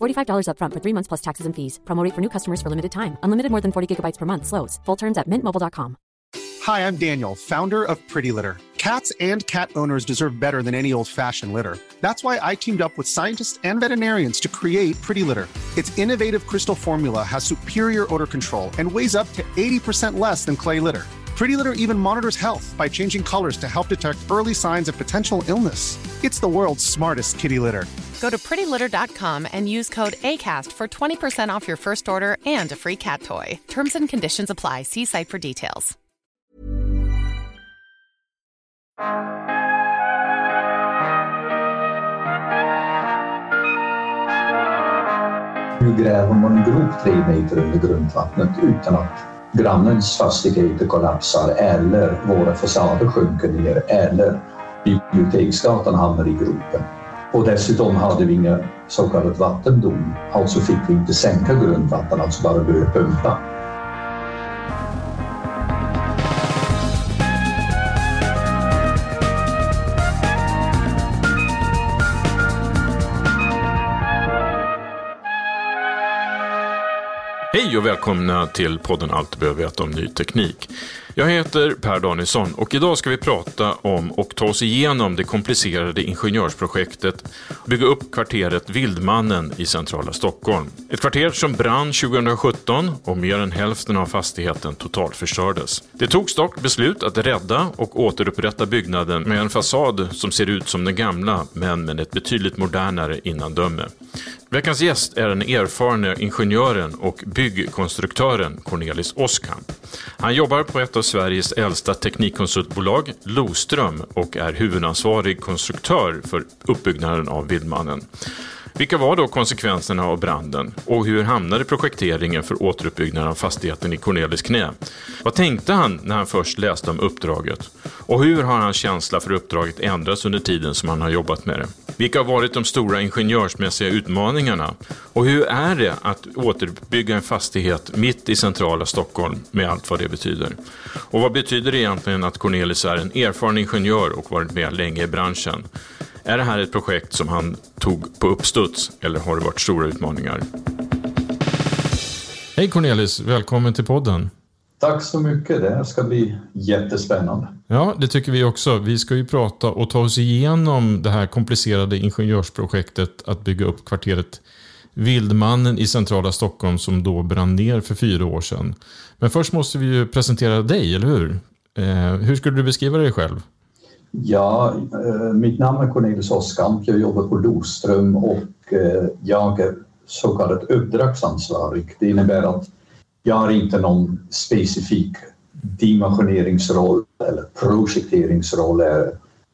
$45 upfront for three months plus taxes and fees. Promote for new customers for limited time. Unlimited more than 40 gigabytes per month. Slows. Full terms at mintmobile.com. Hi, I'm Daniel, founder of Pretty Litter. Cats and cat owners deserve better than any old-fashioned litter. That's why I teamed up with scientists and veterinarians to create Pretty Litter. Its innovative crystal formula has superior odor control and weighs up to 80% less than clay litter. Pretty Litter even monitors health by changing colors to help detect early signs of potential illness. It's the world's smartest kitty litter. Go to prettylitter.com and use code ACAST for 20% off your first order and a free cat toy. Terms and conditions apply. See site for details. Nu gräver man en grop tre meter under grundvattnet utan att grannens fastigheter kollapsar eller våra fasader sjunker ner eller Biblioteksgatan hamnar i gropen. Och dessutom hade vi inga så kallad vattendom, alltså fick vi inte sänka grundvatten, alltså bara börja pumpa. Hej och välkomna till podden Allt du behöver veta om ny teknik. Jag heter Per Danielsson och idag ska vi prata om och ta oss igenom det komplicerade ingenjörsprojektet Bygga upp kvarteret Vildmannen i centrala Stockholm. Ett kvarter som brann 2017 och mer än hälften av fastigheten totalförstördes. Det togs dock beslut att rädda och återupprätta byggnaden med en fasad som ser ut som den gamla men med ett betydligt modernare innandöme. Veckans gäst är den erfarne ingenjören och byggkonstruktören Cornelis Oskamp. Han jobbar på ett av Sveriges äldsta teknikkonsultbolag, Loström, och är huvudansvarig konstruktör för uppbyggnaden av Vildmannen. Vilka var då konsekvenserna av branden och hur hamnade projekteringen för återuppbyggnaden av fastigheten i Cornelis knä? Vad tänkte han när han först läste om uppdraget? Och hur har hans känsla för uppdraget ändrats under tiden som han har jobbat med det? Vilka har varit de stora ingenjörsmässiga utmaningarna? Och hur är det att återuppbygga en fastighet mitt i centrala Stockholm med allt vad det betyder? Och vad betyder det egentligen att Cornelis är en erfaren ingenjör och varit med länge i branschen? Är det här ett projekt som han tog på uppstuds eller har det varit stora utmaningar? Hej Cornelis, välkommen till podden. Tack så mycket, det här ska bli jättespännande. Ja, det tycker vi också. Vi ska ju prata och ta oss igenom det här komplicerade ingenjörsprojektet att bygga upp kvarteret Vildmannen i centrala Stockholm som då brann ner för fyra år sedan. Men först måste vi ju presentera dig, eller hur? Eh, hur skulle du beskriva dig själv? Ja, eh, mitt namn är Cornelis Oskamp. Jag jobbar på Loström och eh, jag är så kallad uppdragsansvarig. Det innebär att jag har inte någon specifik dimensioneringsroll eller projekteringsroll.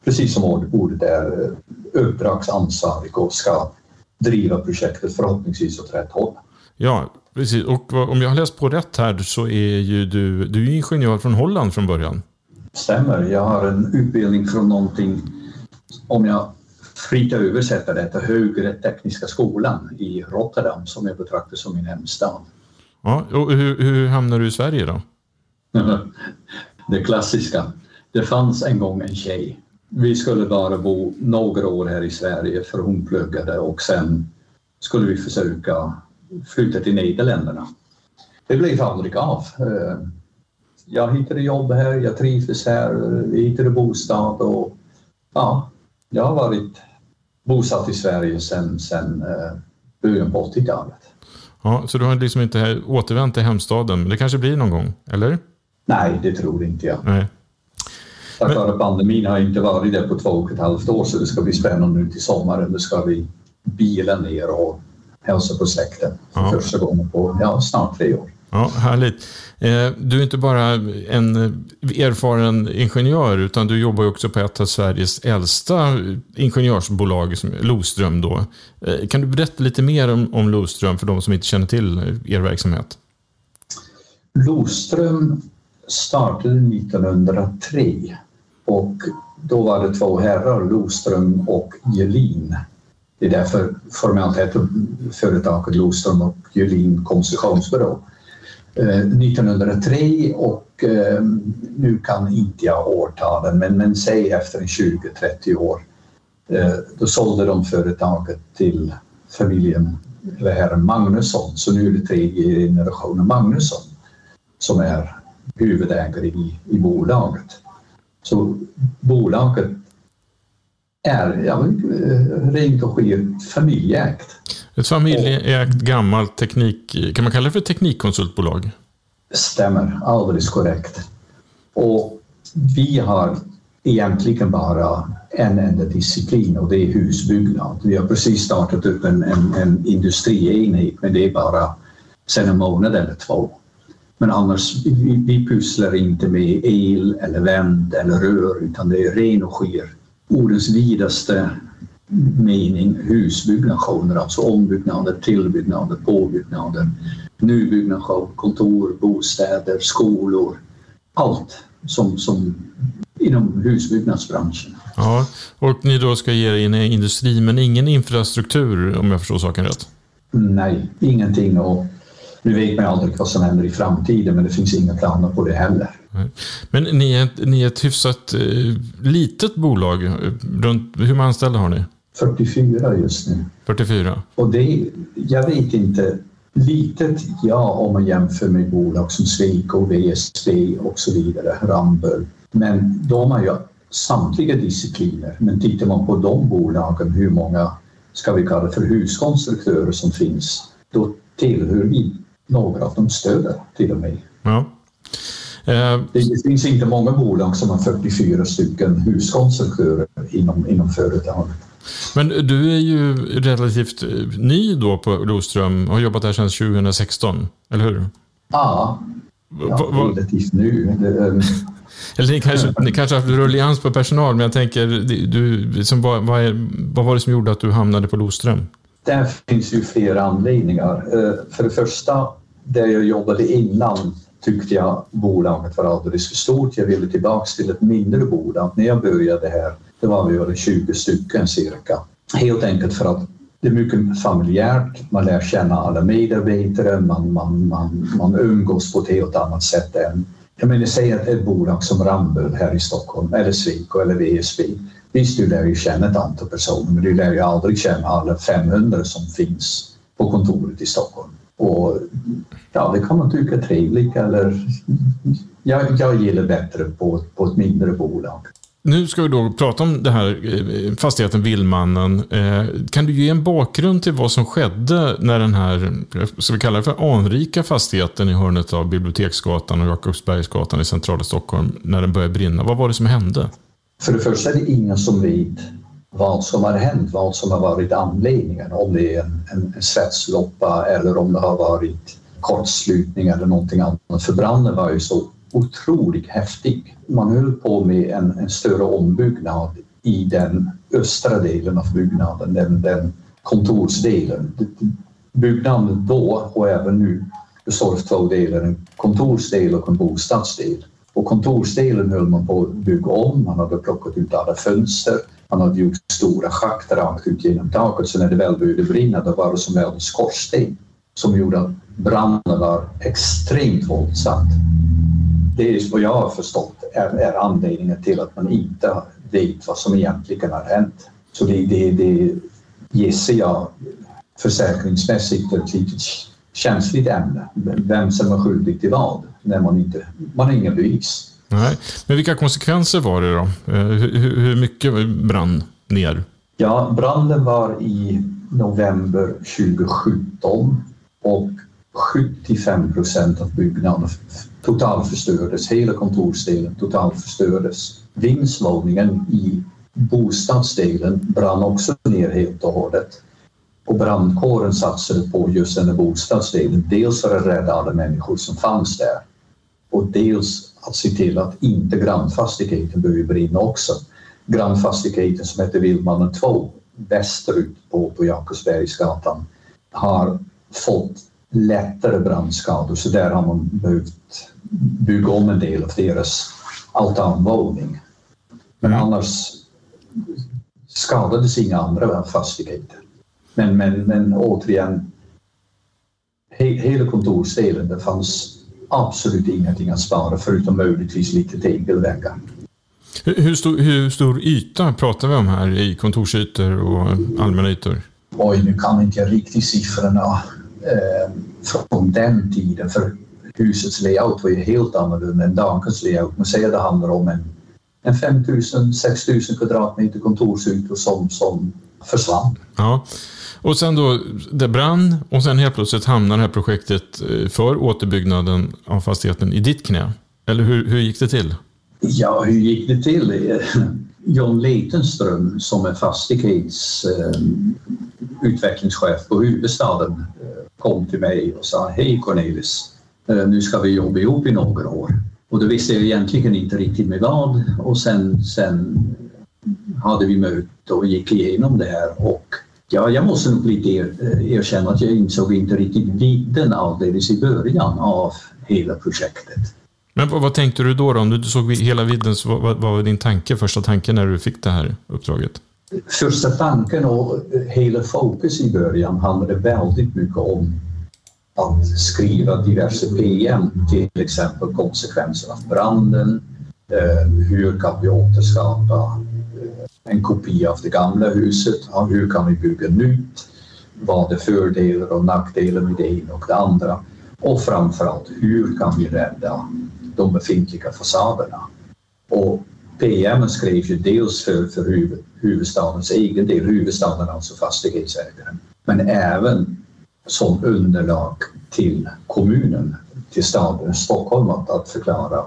Precis som ordet är eh, uppdragsansvarig och ska driva projektet förhoppningsvis åt rätt håll. Ja, precis. Och om jag har läst på rätt här så är ju du, du är ingenjör från Holland från början. Stämmer. Jag har en utbildning från någonting, om jag fritt översätter det, Högre Tekniska skolan i Rotterdam som jag betraktar som min hemstad. Ja, och hur, hur hamnade du i Sverige då? det klassiska. Det fanns en gång en tjej. Vi skulle bara bo några år här i Sverige för hon pluggade och sen skulle vi försöka flytta till Nederländerna. Det blev aldrig av. Jag hittade jobb här, jag trivdes här, vi hittade bostad och ja, jag har varit bosatt i Sverige sedan sen, eh, början på 80-talet. Ja, så du har liksom inte återvänt till hemstaden, men det kanske blir någon gång, eller? Nej, det tror inte jag. Nej. Tack vare pandemin har jag inte varit där på två och ett halvt år så det ska bli spännande nu till sommaren. Då ska vi bila ner och hälsa på släkten Ja. första gången på ja, snart tre år. Ja, härligt. Eh, du är inte bara en erfaren ingenjör, utan du jobbar också på ett av Sveriges äldsta ingenjörsbolag, Loström. Då. Eh, kan du berätta lite mer om, om Loström för de som inte känner till er verksamhet? Loström startade 1903 och då var det två herrar, Loström och Gelin. Det är därför formellt heter företaget Loström och Gelin Konstruktionsbyrå. Eh, 1903 och eh, nu kan inte jag årtalen men, men säg efter 20-30 år. Eh, då sålde de företaget till familjen, eller herren Magnusson, så nu är det tredje generationen Magnusson som är huvudägare i, i bolaget. Så bolaget är ja, eh, rent och skärt familjeägt. Ett familjeägt gammalt teknik... Kan man kalla det för teknikkonsultbolag? Stämmer, alldeles korrekt. Och vi har egentligen bara en enda disciplin och det är husbyggnad. Vi har precis startat upp en, en, en industrienhet men det är bara sedan en månad eller två. Men annars, vi, vi pusslar inte med el eller vänd eller rör utan det är ren och skär ordens vidaste mening husbyggnationer, alltså ombyggnader, tillbyggnader, påbyggnader, nybyggnation, kontor, bostäder, skolor. Allt som, som inom husbyggnadsbranschen. Ja, och ni då ska ge er in i industri, men ingen infrastruktur om jag förstår saken rätt? Nej, ingenting. Och nu vet man aldrig vad som händer i framtiden men det finns inga planer på det heller. Men ni är, ni är ett hyfsat eh, litet bolag. eh, Runt, hur många anställda har ni? 44 just nu. 44? Och det, jag vet inte, litet ja om man jämför med bolag som Sweco, VSB och så vidare, Ramboll. Men de har ju samtliga discipliner. Men tittar man på de bolagen, hur många ska vi kalla för huskonstruktörer som finns, då tillhör vi några av de större till och med. Ja. Eh, Det finns inte många bolag som har 44 stycken huskonstruktörer inom, inom företaget. Men du är ju relativt eh, ny då på Loström och har jobbat där sedan 2016, eller hur? Ja, ja relativt nu. Det, ehm, eller ni kanske, ni kanske haft rullians på personal, men jag tänker, det- du, som, vad, vad, är, vad var det som gjorde att du hamnade på Loström? Där finns ju flera anledningar. Eh, För det första, där jag jobbade innan tyckte jag bolaget var alldeles för stort. Jag ville tillbaks till ett mindre bolag. När jag började här, det var vi väl 20 stycken cirka. Helt enkelt för att det är mycket familjärt, man lär känna alla medarbetare, man, man, man, man umgås på ett helt annat sätt än jag menar, säg att ett bolag som Ramboll här i Stockholm, eller Sweco eller VSB. Visst, du lär ju känna ett antal personer, men du lär ju aldrig känna alla 500 som finns på kontoret i Stockholm. Och ja, det kan man tycka är trevligt eller jag, jag gillar bättre på, på ett mindre bolag. Nu ska vi då prata om det här eh, fastigheten Villmannen. Eh, kan du ge en bakgrund till vad som skedde när den här, ska vi kalla det för anrika fastigheten i hörnet av Biblioteksgatan och Jakobsbergsgatan i centrala Stockholm, när den började brinna? Vad var det som hände? För det första är det ingen som vet vad som har hänt, vad som har varit anledningen. Om det är en, en svetsloppa eller om det har varit kortslutning eller någonting annat. För branden var ju så otroligt häftig. Man höll på med en, en större ombyggnad i den östra delen av byggnaden, den, den kontorsdelen. Byggnaden då och även nu består av två delar, en kontorsdel och en bostadsdel. Och kontorsdelen höll man på att bygga om, man hade plockat ut alla fönster, man hade gjort stora schakt rakt ut genom taket så när det väl började brinna då var det som en skorsten som gjorde att branden var extremt våldsam. Det är vad jag har förstått är, är anledningen till att man inte vet vad som egentligen har hänt. Så det, det, det gissar jag försäkringsmässigt är ett litet känsligt ämne. Vem som är skyldig till vad när man inte man har inga bevis. Nej. Men vilka konsekvenser var det då? Eh, Hur, hur hur mycket brann ner? Ja, branden var i november 2017 och 75 procent av byggnaden totalförstördes, hela kontorsdelen totalförstördes. Vindsvåningen i bostadsdelen brann också ner helt och hållet. Och brandkåren satsade på just den här bostadsdelen, dels för att rädda alla människor som fanns där och dels att se till att inte grannfastigheten behöver brinna också. Grannfastigheten som heter Vildmannen 2 västerut på, på Jakobsbergsgatan har fått lättare brandskador så där har man behövt bygga om en del av deras altanvåning. Men mm. annars skadades inga andra fastigheter. Men, men, men återigen, he, hela kontorsdelen, det fanns absolut ingenting att spara förutom möjligtvis lite tegelväggar. Hur stor, hur stor yta pratar vi om här i kontorsytor och allmänna ytor? Oj, nu kan inte jag riktigt siffrorna eh, från den tiden för husets layout var ju helt annorlunda än dagens layout. Att det handlar om en, en 5000, 6000 kvadratmeter kontorsytor som, som försvann. Ja. Och sen då, det brann och sen helt plötsligt hamnar det här projektet eh, för återbyggnaden av fastigheten i ditt knä. Eller hur, hur gick det till? Ja, hur gick det till? John Leitenström som är fastighetsutvecklingschef eh, på huvudstaden eh, kom till mig och sa Hej Cornelis, eh, nu ska vi jobba ihop i några år. Och då visste jag egentligen inte riktigt med vad och sen, sen hade vi möte och gick igenom det här och ja, jag måste nog lite erkänna att jag insåg inte riktigt vidden av det i början av hela projektet. Men vad, vad, tänkte du då, då? Om du såg hela vidden, så vad, vad var din tanke, första tanken när du fick det här uppdraget? Första tanken och hela fokus i början handlade väldigt mycket om att skriva diverse PM, till exempel konsekvenserna av branden, eh, hur kan vi återskapa eh, en kopia av det gamla huset, hur kan vi bygga nytt, vad är fördelar och nackdelar med det ena och det andra? Och framförallt hur kan vi rädda de befintliga fasaderna. Och PM skrevs ju dels för, för huvud, huvudstadens egen del, huvudstaden alltså fastighetsägaren, men även som underlag till kommunen, till staden Stockholm att, att förklara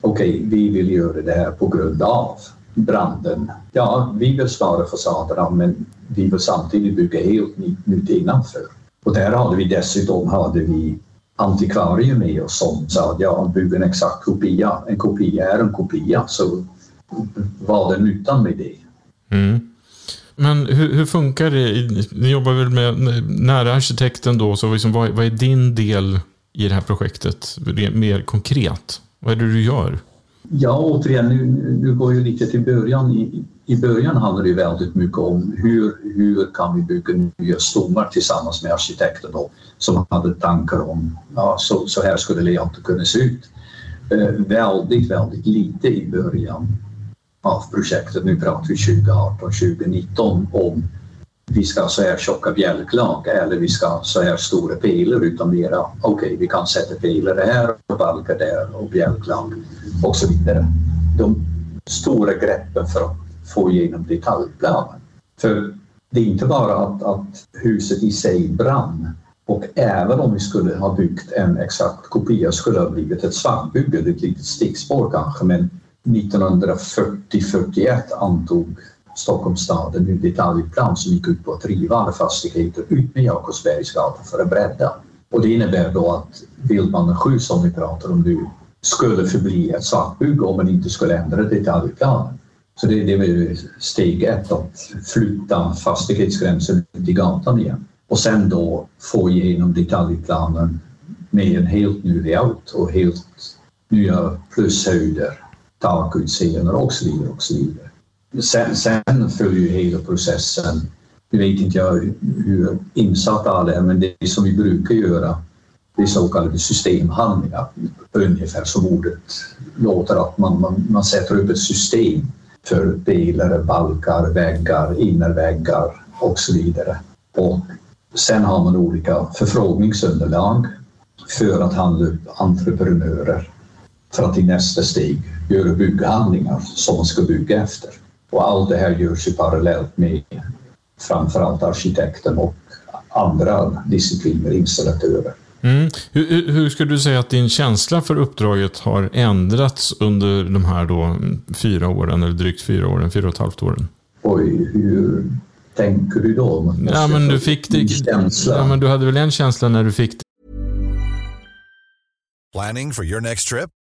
okej, okay, vi vill göra det här på grund av branden. Ja, vi vill spara fasaderna men vi vill samtidigt bygga helt nytt innanför. Och där hade vi dessutom hade vi antikvarier med oss som sa att ja, bygg en exakt kopia. En kopia är en kopia, så vad är nyttan med det? Mm. Men hur, hur, funkar det? Ni jobbar väl med nära arkitekten då, så liksom, vad, vad är din del i det här projektet? Mer konkret, vad är det du gör? Ja, återigen, nu, nu går ju lite till början. I, I början handlar det väldigt mycket om hur, hur kan vi bygga nya stommar tillsammans med arkitekten då, som hade tankar om ja, så, så här skulle layouten kunna se ut. Eh, väldigt, väldigt lite i början av projektet. Nu pratar vi 2018, 2019 om vi ska ha så här tjocka bjälklag eller vi ska ha så här stora pelare utan mera okej, okay, vi kan sätta pelare här och balkar där och bjälklag och så vidare. De stora greppen för att få igenom detaljplanen. För det är inte bara att, att huset i sig brann och även om vi skulle ha byggt en exakt kopia skulle det ha blivit ett svartbygge, ett litet stickspår kanske, men 1940-41 antog Stockholms stad en ny detaljplan som gick ut på att riva alla fastigheter ut med Jakobsbergsgatan för att bredda. Och det innebär då att Vildmannen 7 som vi pratar om nu skulle förbli ett svartbygge om man inte skulle ändra detaljplanen. Så det, det var steg ett, att flytta fastighetsgränsen ut i gatan igen. Och sen då få igenom detaljplanen med en helt ny layout och helt nya plushöjder, takutseenden och så vidare. Och så vidare. Sen, sen följer ju hela processen. Nu vet inte jag hur insatt alla är, men det som vi brukar göra det är så kallade systemhandlingar. Ungefär som ordet låter, att man, man, man sätter upp ett system för pelare, balkar, väggar, innerväggar och så vidare. Och sen har man olika förfrågningsunderlag för att handla upp entreprenörer för att i nästa steg göra bygghandlingar som man ska bygga efter. Och allt det här görs ju parallellt med framförallt arkitekten och andra discipliner, installatörer. Mm. Hur, hur, hur skulle du säga att din känsla för uppdraget har ändrats under de här då fyra åren, eller drygt fyra åren, fyra och ett halvt åren? Oj, hur tänker du då? Ja, men du fick det, känsla. ja, men du hade väl en känsla när du fick det. Planning for your next trip?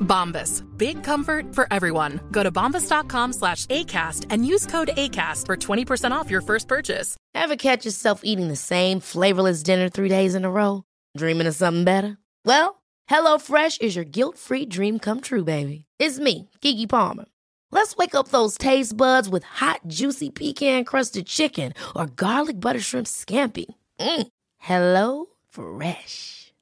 Bombas. Big comfort for everyone. Go to bombas.com slash ACAST and use code ACAST for 20% off your first purchase. Ever catch yourself eating the same flavorless dinner three days in a row? Dreaming of something better? Well, HelloFresh is your guilt-free dream come true, baby. It's me, Kiki Palmer. Let's wake up those taste buds with hot, juicy pecan-crusted chicken or garlic butter shrimp scampi. Mm. Hello Fresh.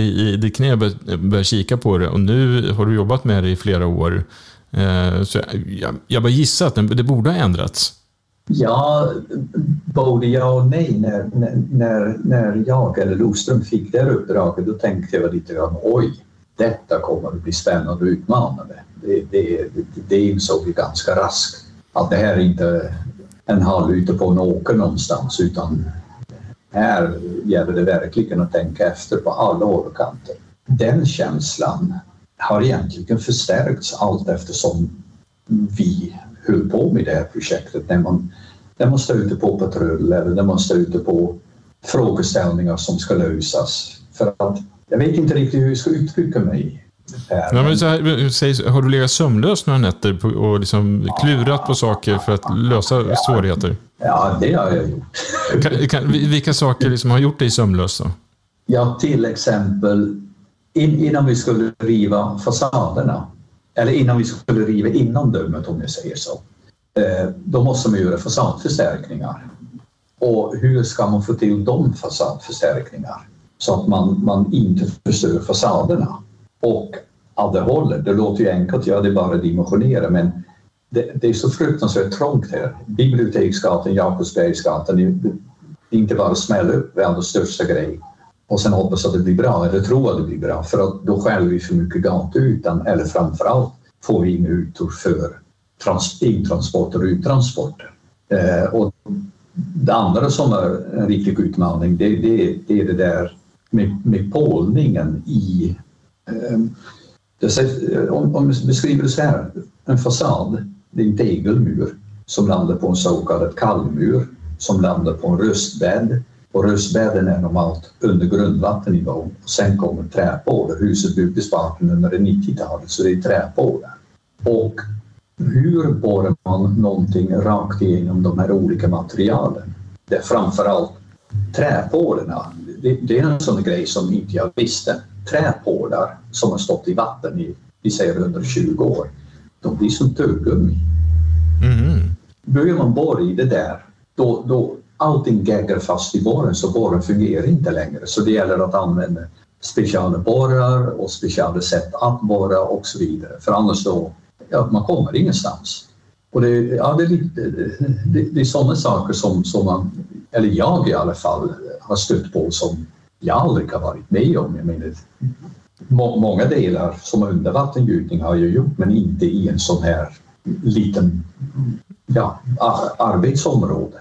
I, i ditt knä bör, bör kika på det och nu har du jobbat med det i flera år. Eh, så jag, jag bara gissar att det, det borde ha ändrats. Ja, både ja och nej. När, när, när jag eller Loström fick det här uppdraget då tänkte jag lite grann oj, detta kommer att bli spännande och utmanande. Det, det, det insåg vi ganska raskt. Att det här är inte en hall ute på en åker någonstans utan här gäller det verkligen att tänka efter på alla håll och kanter. Den känslan har egentligen förstärkts allt eftersom vi höll på med det här projektet. När man, när man stöter på patrull eller när man stöter på frågeställningar som ska lösas. För att jag vet inte riktigt hur jag ska uttrycka mig. Här, men... Så här, säg, har du legat sömnlös några nätter och liksom klurat på saker för att lösa ja, svårigheter? Ja, det har jag gjort. Kan, kan, vilka saker liksom har gjort dig sömnlös då? Ja, till exempel in, innan vi skulle riva fasaderna, eller innan vi skulle riva innandömet om jag säger så, eh, då måste man göra fasadförstärkningar. Och hur ska man få till de fasadförstärkningar så att man, man inte förstör fasaderna? Och att det håller, det låter ju enkelt, ja det är bara att dimensionera men det, det, är så fruktansvärt trångt här. Biblioteksgatan, Jakobsbergsgatan, det, det är inte bara att smälla upp världens största grej. Och sen hoppas att det blir bra. Eller tro att det blir bra. För att då stjäl vi för mycket gatuytan eller framförallt får vi inga ytor för trans, intransporter och uttransporter. Eh, och det andra som är en riktig utmaning det, det, det är det där med, med pålningen i Ehm, eh, om, om vi beskriver det så här, en fasad, det är en tegelmur som landar på en så kallad kallmur som landar på en röstbädd och röstbädden är normalt under grundvattennivån. och sen kommer träpålar. Huset byggdes på 1890-talet så det är träpålar. Och hur borrar man någonting rakt igenom de här olika materialen? Det är framförallt träpålarna. Det, det, är en sån grej som inte jag visste. Träpålar som har stått i vatten i, vi säger 120 år, de blir som tuggummi. Mm. Börjar man borra i det där, då, då allting geggar fast i borren så borren fungerar inte längre. Så det gäller att använda speciella borrar och speciella sätt att borra och så vidare. För annars då, ja, man kommer ingenstans. Och det, ja, det, det, det, det är sådana saker som, som man, eller jag i alla fall, har stött på som jag aldrig har varit med om. Jag menar, må, många delar som undervattengjutning har jag gjort men inte i en sån här liten ja, arbetsområde.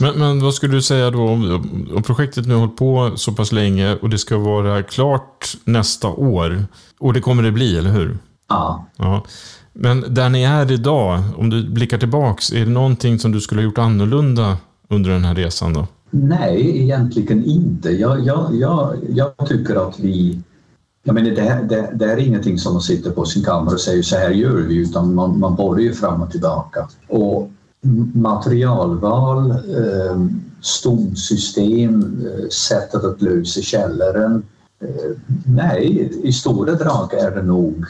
Men, men vad skulle du säga då om, om projektet nu har hållit på så pass länge och det ska vara klart nästa år? Och det kommer det bli, eller hur? Ja. ja. Men där ni är idag, om du blickar tillbaks, är det någonting som du skulle ha gjort annorlunda under den här resan då? Nej, egentligen inte. Jag, jag, jag, jag tycker att vi... Jag menar, det, det, det, är ingenting som man sitter på sin kammare och säger så här gör vi, utan man, man borrar ju fram och tillbaka. Och materialval, eh, stomsystem, eh, sättet att lösa källaren. Eh, nej, i stora drag är det nog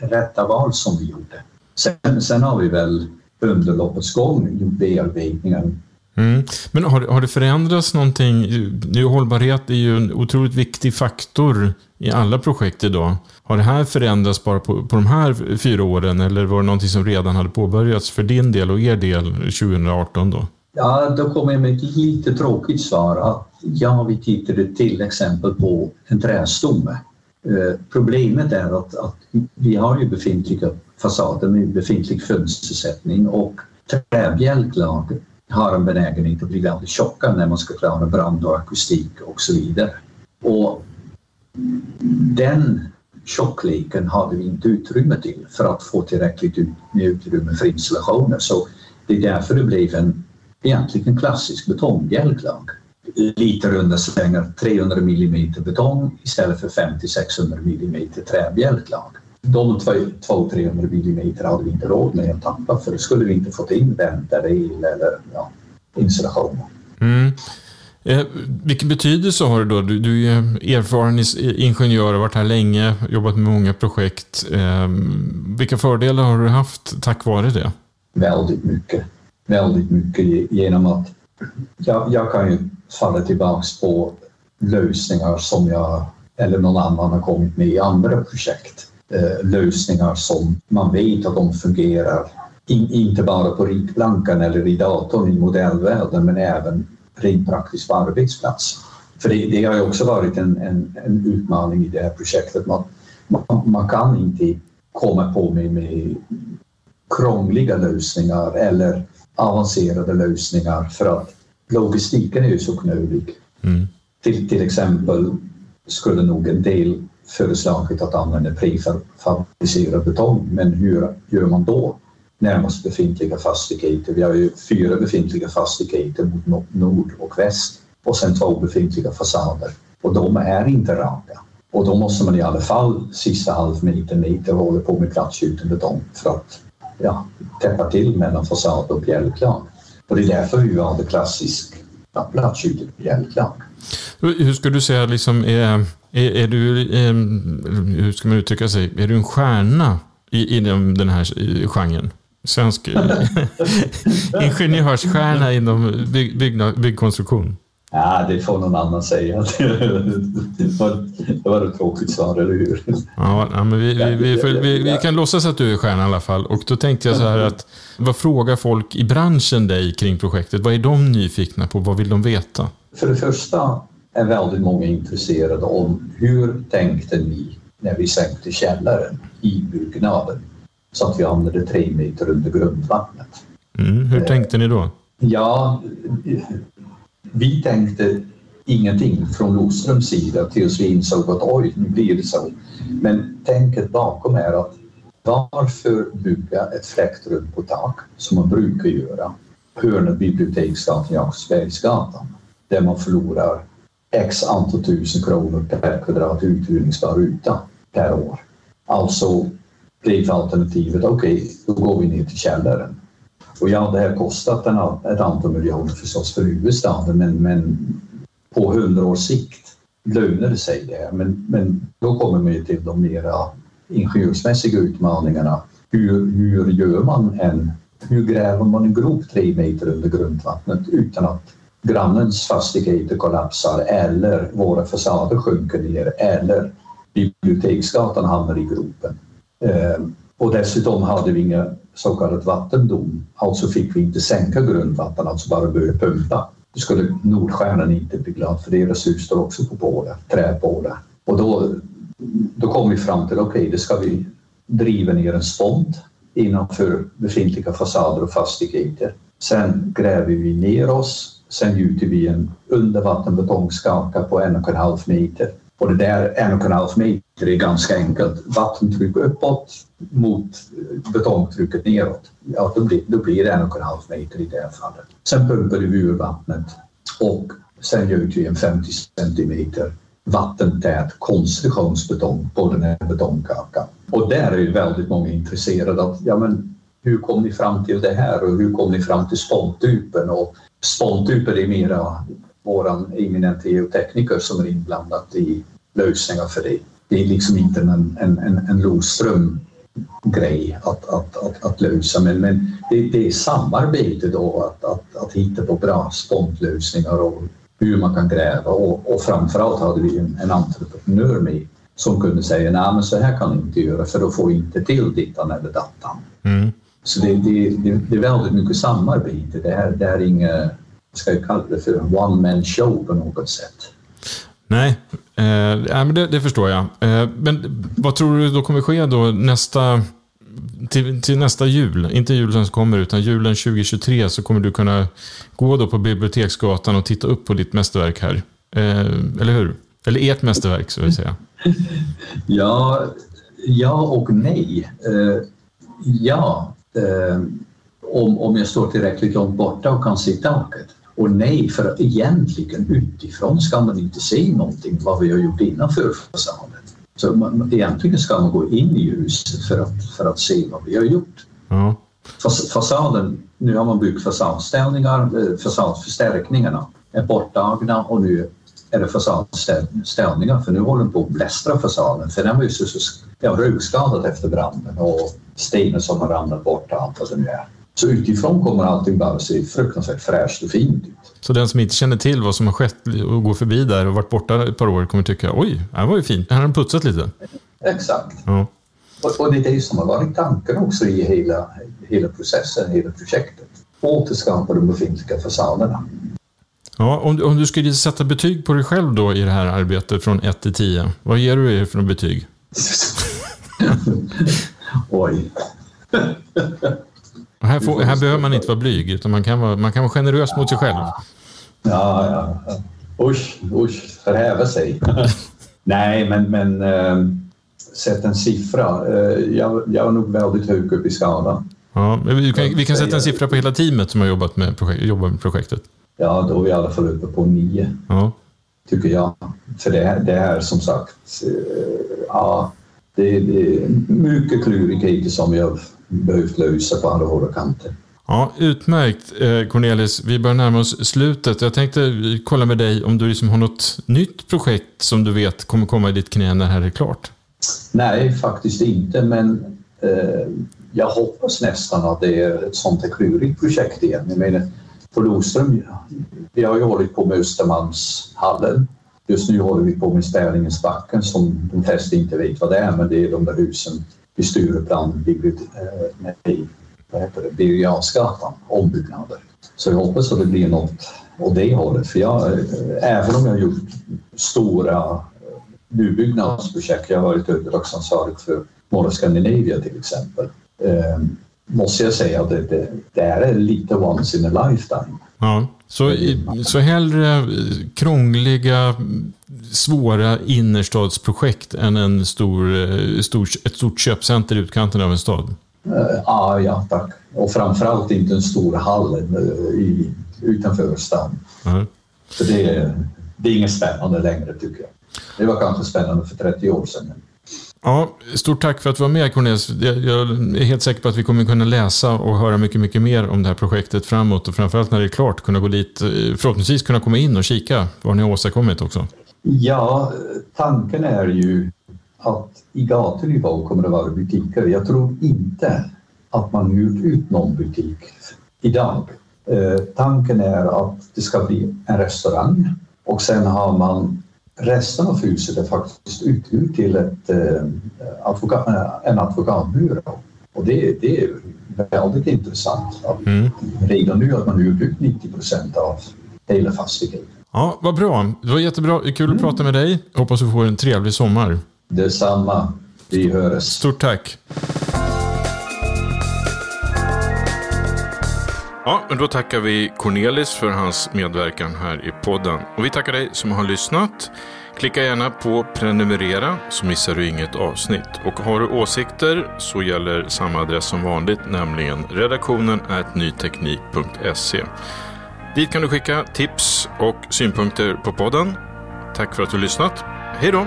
rätta val som vi gjorde. Sen, sen har vi väl under loppets gång gjort bearbetningar. Mm. Men har, har det förändrats någonting? Nu, hållbarhet är ju en otroligt viktig faktor i alla projekt idag. Har det här förändrats bara på, på de här fyra åren eller var det någonting som redan hade påbörjats för din del och er del 2018 då? Ja, då kommer jag med ett lite tråkigt svar att ja, vi tittade till exempel på en trästomme Eh, problemet är att, att, vi har ju befintliga fasader med befintlig fönstersättning och träbjälklag har en benägenhet att bli väldigt tjocka när man ska klara brand och akustik och så vidare. Och den tjockleken hade vi inte utrymme till för att få tillräckligt med utrymme för installationer. Så det är därför det blev en egentligen klassisk betongbjälklag lite runda slängar 300 mm betong istället för 50-600 mm träbjälklag. De 200-300 mm hade vi inte råd med att tappa för då skulle vi inte fått in väntare el eller ja, installation. Mm. Eh, vilken betydelse har det då? Du, du är erfaren ingenjör, har varit här länge, jobbat med många projekt. Eh, vilka fördelar har du haft tack vare det? Väldigt mycket. Väldigt mycket genom att jag, jag kan ju falla tillbaks på lösningar som jag eller någon annan har kommit med i andra projekt. Eh, lösningar som man vet att de fungerar, in, inte bara på ritblankan eller i datorn i modellvärlden men även rent praktiskt på arbetsplats. För det, det har ju också varit en, en, en, utmaning i det här projektet. Man, man, man kan inte komma på med, med krångliga lösningar eller avancerade lösningar för att logistiken är ju så knölig. Mm. Till, till exempel skulle nog en del föreslagit att använda prefabricerad betong, men hur gör man då? Närmast befintliga fastigheter. Vi har ju fyra befintliga fastigheter mot nord och väst och sen två befintliga fasader och de är inte raka. Och då måste man i alla fall sista halvmetern, meter hålla på med plattgjuten betong för att ja, täppa till mellan fasad och bjälklag. Och det är därför vi valde klassisk plattskjutet bjälklag. Hur skulle du säga, liksom, är, är, är du, är, hur ska man uttrycka sig, är du en stjärna i, i den här genren? Svensk ingenjörsstjärna inom bygg, bygg, byggkonstruktion? Ja, det får någon annan säga. Det var, det var ett tråkigt svar, eller hur? Ja, men vi, vi, vi, vi, vi kan låtsas att du är stjärna i alla fall. Och då tänkte jag så här att, vad frågar folk i branschen dig kring projektet? Vad är de nyfikna på? Vad vill de veta? För det första är väldigt många intresserade om hur tänkte ni när vi sänkte källaren i byggnaden så att vi hamnade tre meter under grundvattnet? Mm, hur tänkte ni då? Ja, vi tänkte ingenting från Loströms sida tills vi insåg att oj, nu blir det så. Men tänket bakom är att varför bygga ett fläktrum på tak som man brukar göra? Hörnet Biblioteksgatan, Jakobsbergsgatan, där man förlorar x antal tusen kronor per kvadrat uthyrningsbar yta per år. Alltså blev alternativet okej, okay, då går vi ner till källaren. Och ja, det har kostat en, ett antal miljoner förstås för huvudstaden men, men på hundra års sikt lönar det sig det. Men, men då kommer man ju till de mera ingenjörsmässiga utmaningarna. Hur, hur gör man en hur gräver man en grop tre meter under grundvattnet utan att grannens fastigheter kollapsar eller våra fasader sjunker ner eller Biblioteksgatan hamnar i gropen. Ehm, och dessutom hade vi inga så kallad vattendom, alltså fick vi inte sänka grundvatten, alltså bara börja pumpa. Då skulle Nordstjärnan inte bli glad för deras hus står också på båda, träbåda. Och då, då kom vi fram till, okej, okay, det ska vi driva ner en spont innanför befintliga fasader och fastigheter. Sen gräver vi ner oss, sen gjuter vi en undervattenbetongskaka på en och en halv meter. Och det där en och en halv meter är ganska enkelt. Vattentryck uppåt mot betongtrycket neråt. Ja, då blir, då blir det en och en halv meter i det här fallet. Sen pumpar vi ur vattnet och sen gjuter vi en 50 centimeter vattentät konstruktionsbetong på den här betongkakan. Och där är ju väldigt många intresserade av ja, men hur kom ni fram till det här och hur kom ni fram till spontypen? Och spontypen är mera våran eminente geotekniker som är inblandad i lösningar för det. Det är liksom inte en, en, en, en Loström grej att, att, att, att lösa men, men det, det är samarbete då att, att, att hitta på bra spontlösningar och hur man kan gräva och, och framförallt hade vi en, en entreprenör med som kunde säga nej men så här kan du inte göra för då får vi inte till dittan eller dattan. Mm. Så det, det, det, det, är väldigt mycket samarbete. Det, här, det är inget, ska jag kalla det för one man show på något sätt. Nej, eh, det, det förstår jag. Eh, men vad tror du då kommer ske då nästa till, till, nästa jul, inte julen som kommer, utan julen 2023 så kommer du kunna gå då på Biblioteksgatan och titta upp på ditt mästerverk här. Eh, eller hur? Eller ert mästerverk, så vill säga. Ja, ja och nej. Eh, ja, eh, om, om jag står tillräckligt långt borta och kan se taket. Och nej, för egentligen utifrån ska man inte se någonting vad vi har gjort innanför fasaden. Så man, egentligen ska man gå in i huset för att, för att se vad vi har gjort. Ja. Fas, fasaden, nu har man byggt fasadställningar, eh, fasadförstärkningarna är borttagna och nu är det fasadställningar för nu håller den på att blästra fasaden för den var ju så, så ja, rökskadad efter branden och stenen som har ramlat bort och allt vad det nu är. Så utifrån kommer allting bara se fruktansvärt fräscht och fint ut. Så den som inte känner till vad som har skett och går förbi där och varit borta ett par år kommer tycka oj, det här var ju fint. Här har den putsat lite. Exakt. Ja. Och, och det är det som har varit tanken också i hela, hela processen, hela projektet. Återskapa de befintliga fasaderna. Ja, om, om du skulle sätta betyg på dig själv då i det här arbetet från 1 till 10, vad ger du er för betyg? Oj. Här, får, här, behöver man inte vara blyg, utan man kan vara, man kan vara generös mot sig själv. Ja, ja. Usch, usch, förhäva sig. Nej, men, men äh, sätt en siffra. Äh, jag, jag är nog väldigt hög upp i skalan. Ja, vi, kan, vi kan sätta en siffra på hela teamet som har jobbat med, projekt, jobbat med projektet. Ja, då är vi i alla fall uppe på nio. Ja. Tycker jag. För det, det är som sagt, äh, ja, det, är mycket klurigheter som har behövt lösa på alla håll och kanter. Ja, utmärkt eh, Cornelis. Vi börjar närma oss slutet. Jag tänkte kolla med dig om du liksom har något nytt projekt som du vet kommer komma i ditt knä när det här är klart? Nej, faktiskt inte, men eh, jag hoppas nästan att det är ett sånt här klurigt projekt igen. Jag menar, på Loström, vi har ju hållit på med Östermalmshallen. Just nu håller vi på med Spärlingens som de flesta inte vet vad det är, men det är de där husen vid Stureplan, eh, vad Birger ombyggnader. Så jag hoppas att det blir något åt det hållet. För jag, eh, även om jag har gjort stora eh, nybyggnadsprojekt, jag har varit uppdragsansvarig för Norra Skandinavien till exempel, eh, måste jag säga att det, det, det är lite once in a lifetime. Ja, så, så hellre krångliga, svåra innerstadsprojekt än en stor, stor, ett stort köpcenter i utkanten av en stad? Ja, ja tack. Och framförallt inte en stor hall i, utanför stan. Mm. Så det, det är inget spännande längre tycker jag. Det var kanske spännande för 30 år sedan. Ja, stort tack för att du var med Cornelis. Jag, jag är helt säker på att vi kommer kunna läsa och höra mycket, mycket mer om det här projektet framåt och framförallt när det är klart kunna gå dit, eh, förhoppningsvis kunna komma in och kika vad ni har åstadkommit också. Ja, tanken är ju att i gatunivå kommer det vara butiker. Jag tror inte att man hyrt ut någon butik idag. Eh, tanken är att det ska bli en restaurang och sen har man resten av huset är faktiskt uthyrt till ett, eh, advokat, en advokatbyrå. Och det, det är väldigt intressant. Att mm. Redan nu att man ut 90 procent av hela fastigheten. Ja, vad bra. Det var jättebra. Kul att mm. prata med dig. Hoppas du får en trevlig sommar. Detsamma. Vi hörs. Stort tack. Ja, men då tackar vi Cornelis för hans medverkan här i podden. Och vi tackar dig som har lyssnat. Klicka gärna på prenumerera så missar du inget avsnitt. Och har du åsikter så gäller samma adress som vanligt, nämligen redaktionen nyteknik.se. Dit kan du skicka tips och synpunkter på podden. Tack för att du har lyssnat. Hej då!